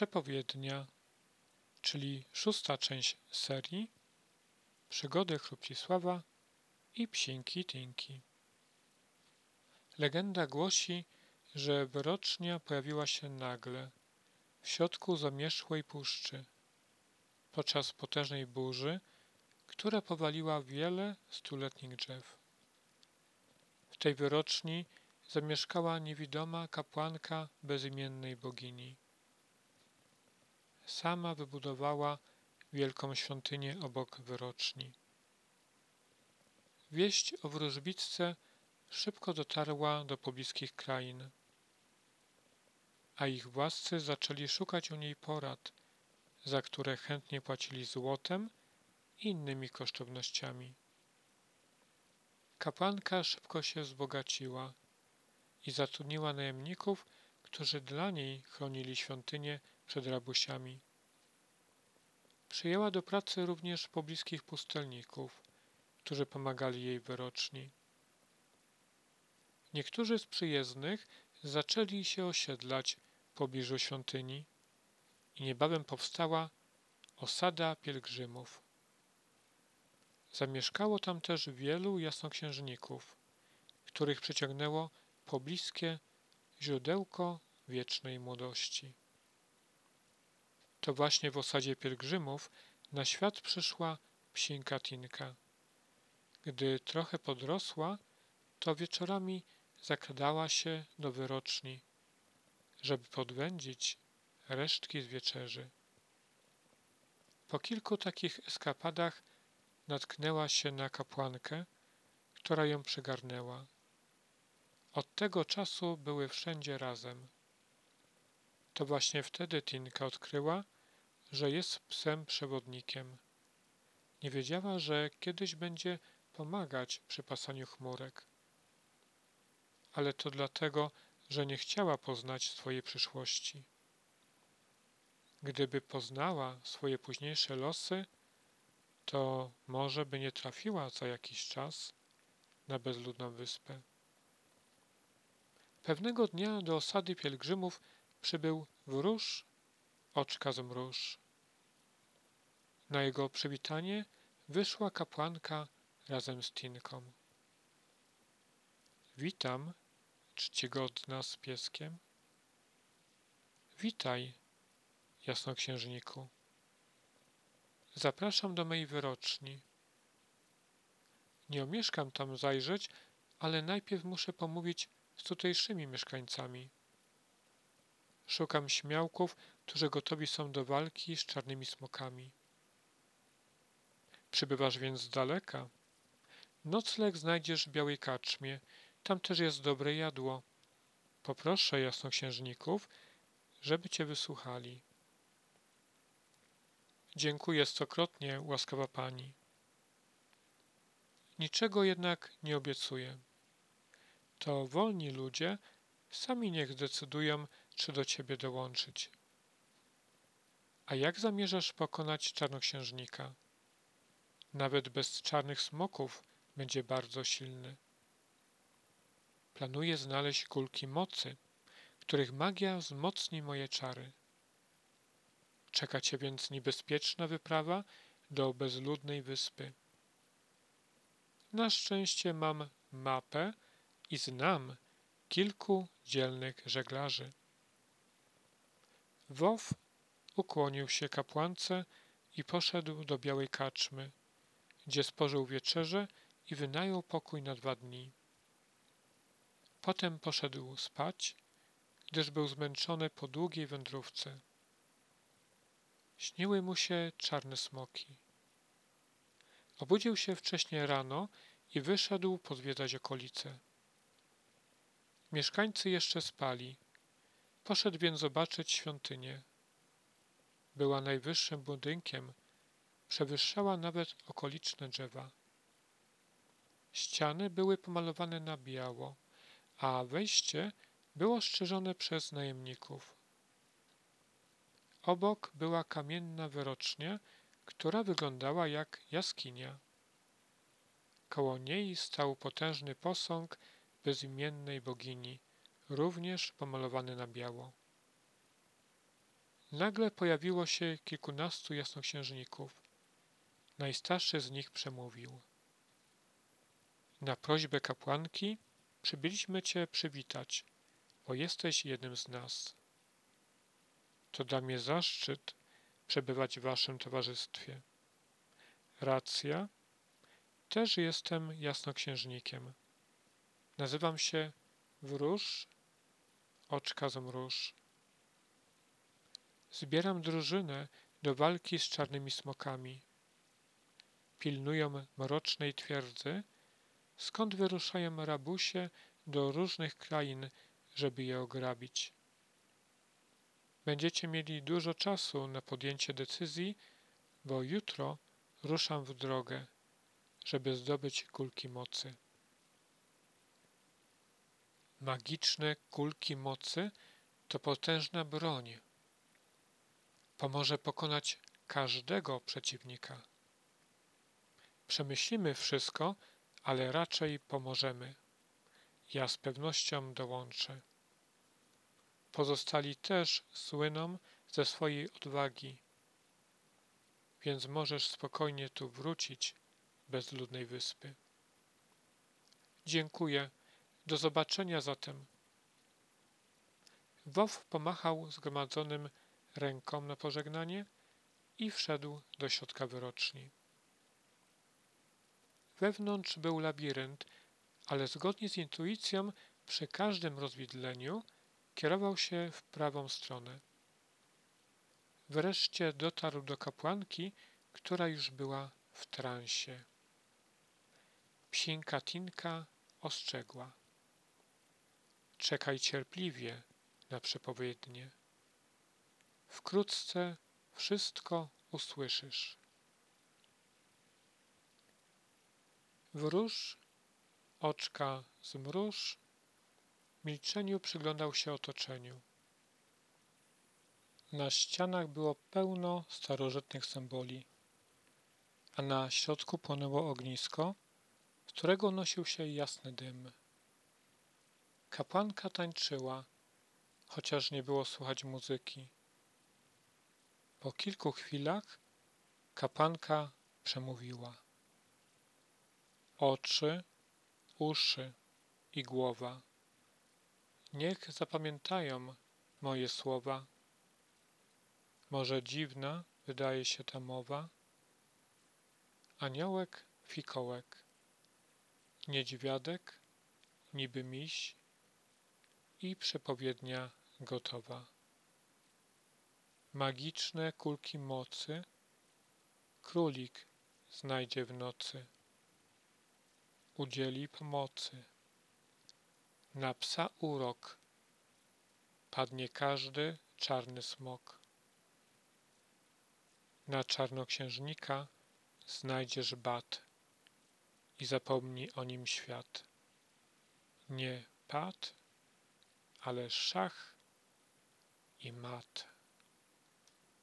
Przepowiednia, czyli szósta część serii Przygody Chrupcisława i Psinki Tinki. Legenda głosi, że wyrocznia pojawiła się nagle w środku zamierzchłej puszczy podczas potężnej burzy, która powaliła wiele stuletnich drzew. W tej wyroczni zamieszkała niewidoma kapłanka bezimiennej bogini. Sama wybudowała wielką świątynię obok wyroczni. Wieść o wróżbitce szybko dotarła do pobliskich krain, a ich władcy zaczęli szukać u niej porad, za które chętnie płacili złotem i innymi kosztownościami. Kapłanka szybko się wzbogaciła i zatrudniła najemników, którzy dla niej chronili świątynię przed rabusiami. Przyjęła do pracy również pobliskich pustelników, którzy pomagali jej wyroczni. Niektórzy z przyjezdnych zaczęli się osiedlać w pobliżu świątyni i niebawem powstała osada pielgrzymów. Zamieszkało tam też wielu jasnoksiężników, których przyciągnęło pobliskie źródełko wiecznej młodości. To właśnie w osadzie pielgrzymów na świat przyszła psinka Tinka. Gdy trochę podrosła, to wieczorami zakradała się do wyroczni, żeby podwędzić resztki z wieczerzy. Po kilku takich eskapadach natknęła się na kapłankę, która ją przygarnęła. Od tego czasu były wszędzie razem. To właśnie wtedy Tinka odkryła, że jest psem przewodnikiem. Nie wiedziała, że kiedyś będzie pomagać przy pasaniu chmurek. Ale to dlatego, że nie chciała poznać swojej przyszłości. Gdyby poznała swoje późniejsze losy, to może by nie trafiła za jakiś czas na bezludną wyspę. Pewnego dnia do osady pielgrzymów przybył wróż oczka z mróż. Na jego przywitanie wyszła kapłanka razem z Tinką. Witam, czcigodna z pieskiem. Witaj, jasnoksiężniku. Zapraszam do mej wyroczni. Nie omieszkam tam zajrzeć, ale najpierw muszę pomówić z tutejszymi mieszkańcami. Szukam śmiałków, którzy gotowi są do walki z czarnymi smokami. Przybywasz więc z daleka. Nocleg znajdziesz w Białej Kaczmie, tam też jest dobre jadło. Poproszę jasnoksiężników, żeby cię wysłuchali. Dziękuję stokrotnie, łaskawa pani. Niczego jednak nie obiecuję. To wolni ludzie sami niech zdecydują, czy do ciebie dołączyć. A jak zamierzasz pokonać czarnoksiężnika? Nawet bez czarnych smoków będzie bardzo silny. Planuję znaleźć kulki mocy, których magia wzmocni moje czary. Czeka cię więc niebezpieczna wyprawa do bezludnej wyspy. Na szczęście mam mapę i znam kilku dzielnych żeglarzy. Wow ukłonił się kapłance i poszedł do białej kaczmy, gdzie spożył wieczerze i wynajął pokój na dwa dni. Potem poszedł spać, gdyż był zmęczony po długiej wędrówce. Śniły mu się czarne smoki. Obudził się wcześnie rano i wyszedł pozwiedzać okolice. Mieszkańcy jeszcze spali. Poszedł więc zobaczyć świątynię. Była najwyższym budynkiem, przewyższała nawet okoliczne drzewa. Ściany były pomalowane na biało, a wejście było strzeżone przez najemników. Obok była kamienna wyrocznia, która wyglądała jak jaskinia. Koło niej stał potężny posąg bezimiennej bogini, również pomalowany na biało. Nagle pojawiło się kilkunastu jasnoksiężników. Najstarszy z nich przemówił. Na prośbę kapłanki przybyliśmy Cię przywitać, bo jesteś jednym z nas. To dla mnie zaszczyt przebywać w Waszym towarzystwie. Racja, też jestem jasnoksiężnikiem. Nazywam się Wróż, oczka zmróż. Zbieram drużynę do walki z czarnymi smokami. Pilnują mrocznej twierdzy, skąd wyruszają rabusie do różnych krain, żeby je ograbić. Będziecie mieli dużo czasu na podjęcie decyzji, bo jutro ruszam w drogę, żeby zdobyć kulki mocy. Magiczne kulki mocy to potężna broń. Pomoże pokonać każdego przeciwnika. Przemyślimy wszystko, ale raczej pomożemy. Ja z pewnością dołączę. Pozostali też słyną ze swojej odwagi, więc możesz spokojnie tu wrócić bez ludnej wyspy. Dziękuję. Do zobaczenia zatem. Wow pomachał zgromadzonym ręką na pożegnanie i wszedł do środka wyroczni. Wewnątrz był labirynt, ale zgodnie z intuicją przy każdym rozwidleniu kierował się w prawą stronę. Wreszcie dotarł do kapłanki, która już była w transie. Psinka Tinka ostrzegła. Czekaj cierpliwie na przepowiednie. Wkrótce wszystko usłyszysz. Wróż, oczka zmruż, milczeniu przyglądał się otoczeniu. Na ścianach było pełno starożytnych symboli, a na środku płonęło ognisko, z którego nosił się jasny dym. Kapłanka tańczyła, chociaż nie było słychać muzyki. Po kilku chwilach kapłanka przemówiła. Oczy, uszy i głowa. Niech zapamiętają moje słowa. Może dziwna wydaje się ta mowa. Aniołek, fikołek, niedźwiadek, niby miś i przepowiednia gotowa. Magiczne kulki mocy królik znajdzie w nocy. Udzieli pomocy. Na psa urok padnie każdy czarny smok. Na czarnoksiężnika znajdziesz bat i zapomni o nim świat. Nie pad, ale szach i mat.